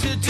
to do.